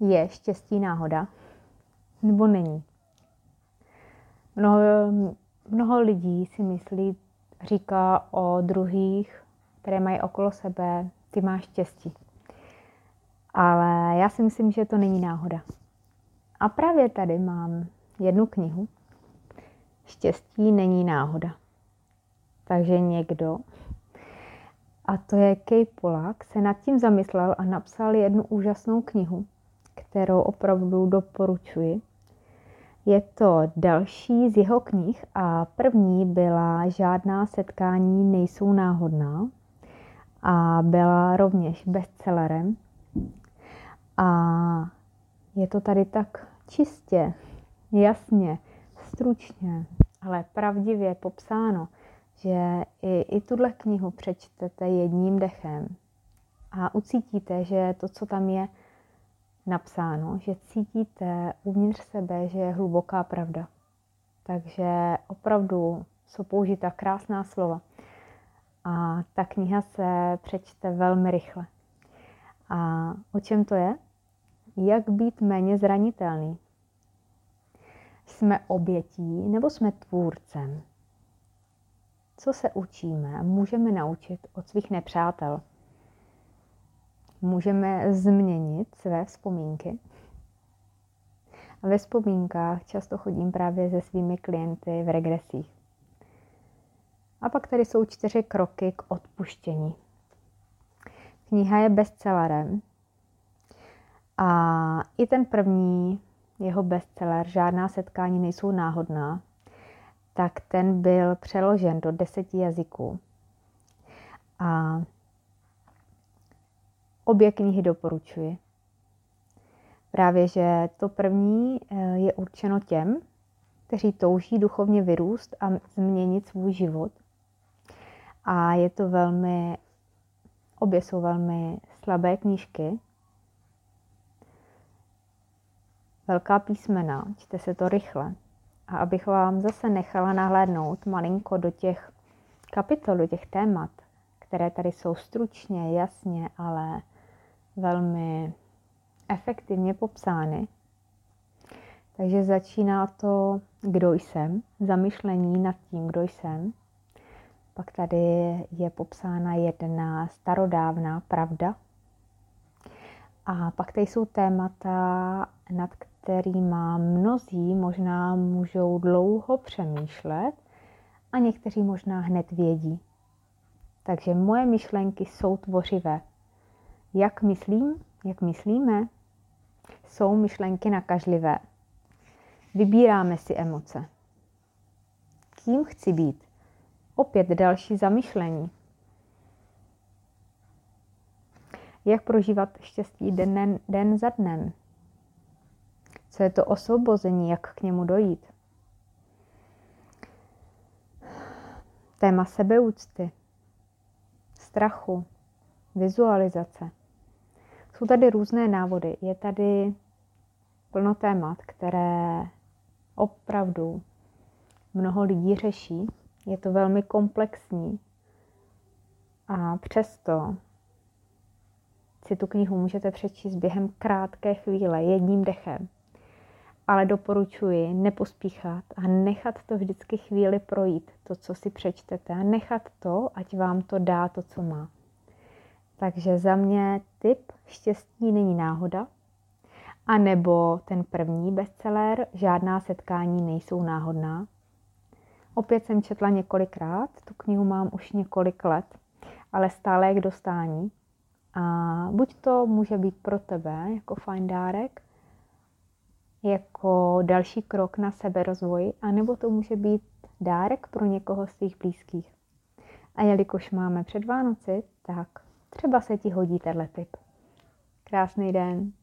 Je štěstí náhoda nebo není? Mnoho, mnoho lidí si myslí, říká o druhých, které mají okolo sebe, ty máš štěstí. Ale já si myslím, že to není náhoda. A právě tady mám jednu knihu. Štěstí není náhoda. Takže někdo, a to je Kej Polak, se nad tím zamyslel a napsal jednu úžasnou knihu, kterou opravdu doporučuji. Je to další z jeho knih a první byla Žádná setkání nejsou náhodná a byla rovněž bestsellerem. A je to tady tak čistě, jasně, stručně, ale pravdivě popsáno, že i, i tuhle knihu přečtete jedním dechem a ucítíte, že to, co tam je napsáno, že cítíte uvnitř sebe, že je hluboká pravda. Takže opravdu jsou použita krásná slova. A ta kniha se přečte velmi rychle. A o čem to je? Jak být méně zranitelný? Jsme obětí nebo jsme tvůrcem? Co se učíme, můžeme naučit od svých nepřátel. Můžeme změnit své vzpomínky. A ve vzpomínkách často chodím právě se svými klienty v regresích. A pak tady jsou čtyři kroky k odpuštění. Kniha je bestsellerem a i ten první jeho bestseller, Žádná setkání nejsou náhodná, tak ten byl přeložen do deseti jazyků. A obě knihy doporučuji. Právě, že to první eh, je určeno těm, kteří touží duchovně vyrůst a změnit svůj život. A je to velmi, obě jsou velmi slabé knížky. Velká písmena, čte se to rychle. A abych vám zase nechala nahlédnout malinko do těch kapitol, těch témat, které tady jsou stručně, jasně, ale velmi efektivně popsány. Takže začíná to, kdo jsem, zamyšlení nad tím, kdo jsem. Pak tady je popsána jedna starodávná pravda. A pak tady jsou témata, nad kterými mnozí možná můžou dlouho přemýšlet a někteří možná hned vědí. Takže moje myšlenky jsou tvořivé. Jak myslím, jak myslíme, jsou myšlenky nakažlivé. Vybíráme si emoce. Kým chci být? Opět další zamyšlení. Jak prožívat štěstí den, den za dnem? Co je to osvobození, jak k němu dojít? Téma sebeúcty, strachu, vizualizace. Jsou tady různé návody. Je tady plno témat, které opravdu mnoho lidí řeší. Je to velmi komplexní. A přesto si tu knihu můžete přečíst během krátké chvíle, jedním dechem. Ale doporučuji nepospíchat a nechat to vždycky chvíli projít, to, co si přečtete, a nechat to, ať vám to dá to, co má. Takže za mě typ štěstí není náhoda, a nebo ten první bestseller Žádná setkání nejsou náhodná. Opět jsem četla několikrát, tu knihu mám už několik let, ale stále je k dostání. A buď to může být pro tebe jako fajn dárek, jako další krok na seberozvoj, anebo to může být dárek pro někoho z tvých blízkých. A jelikož máme před Vánoci, tak třeba se ti hodí tenhle tip. Krásný den.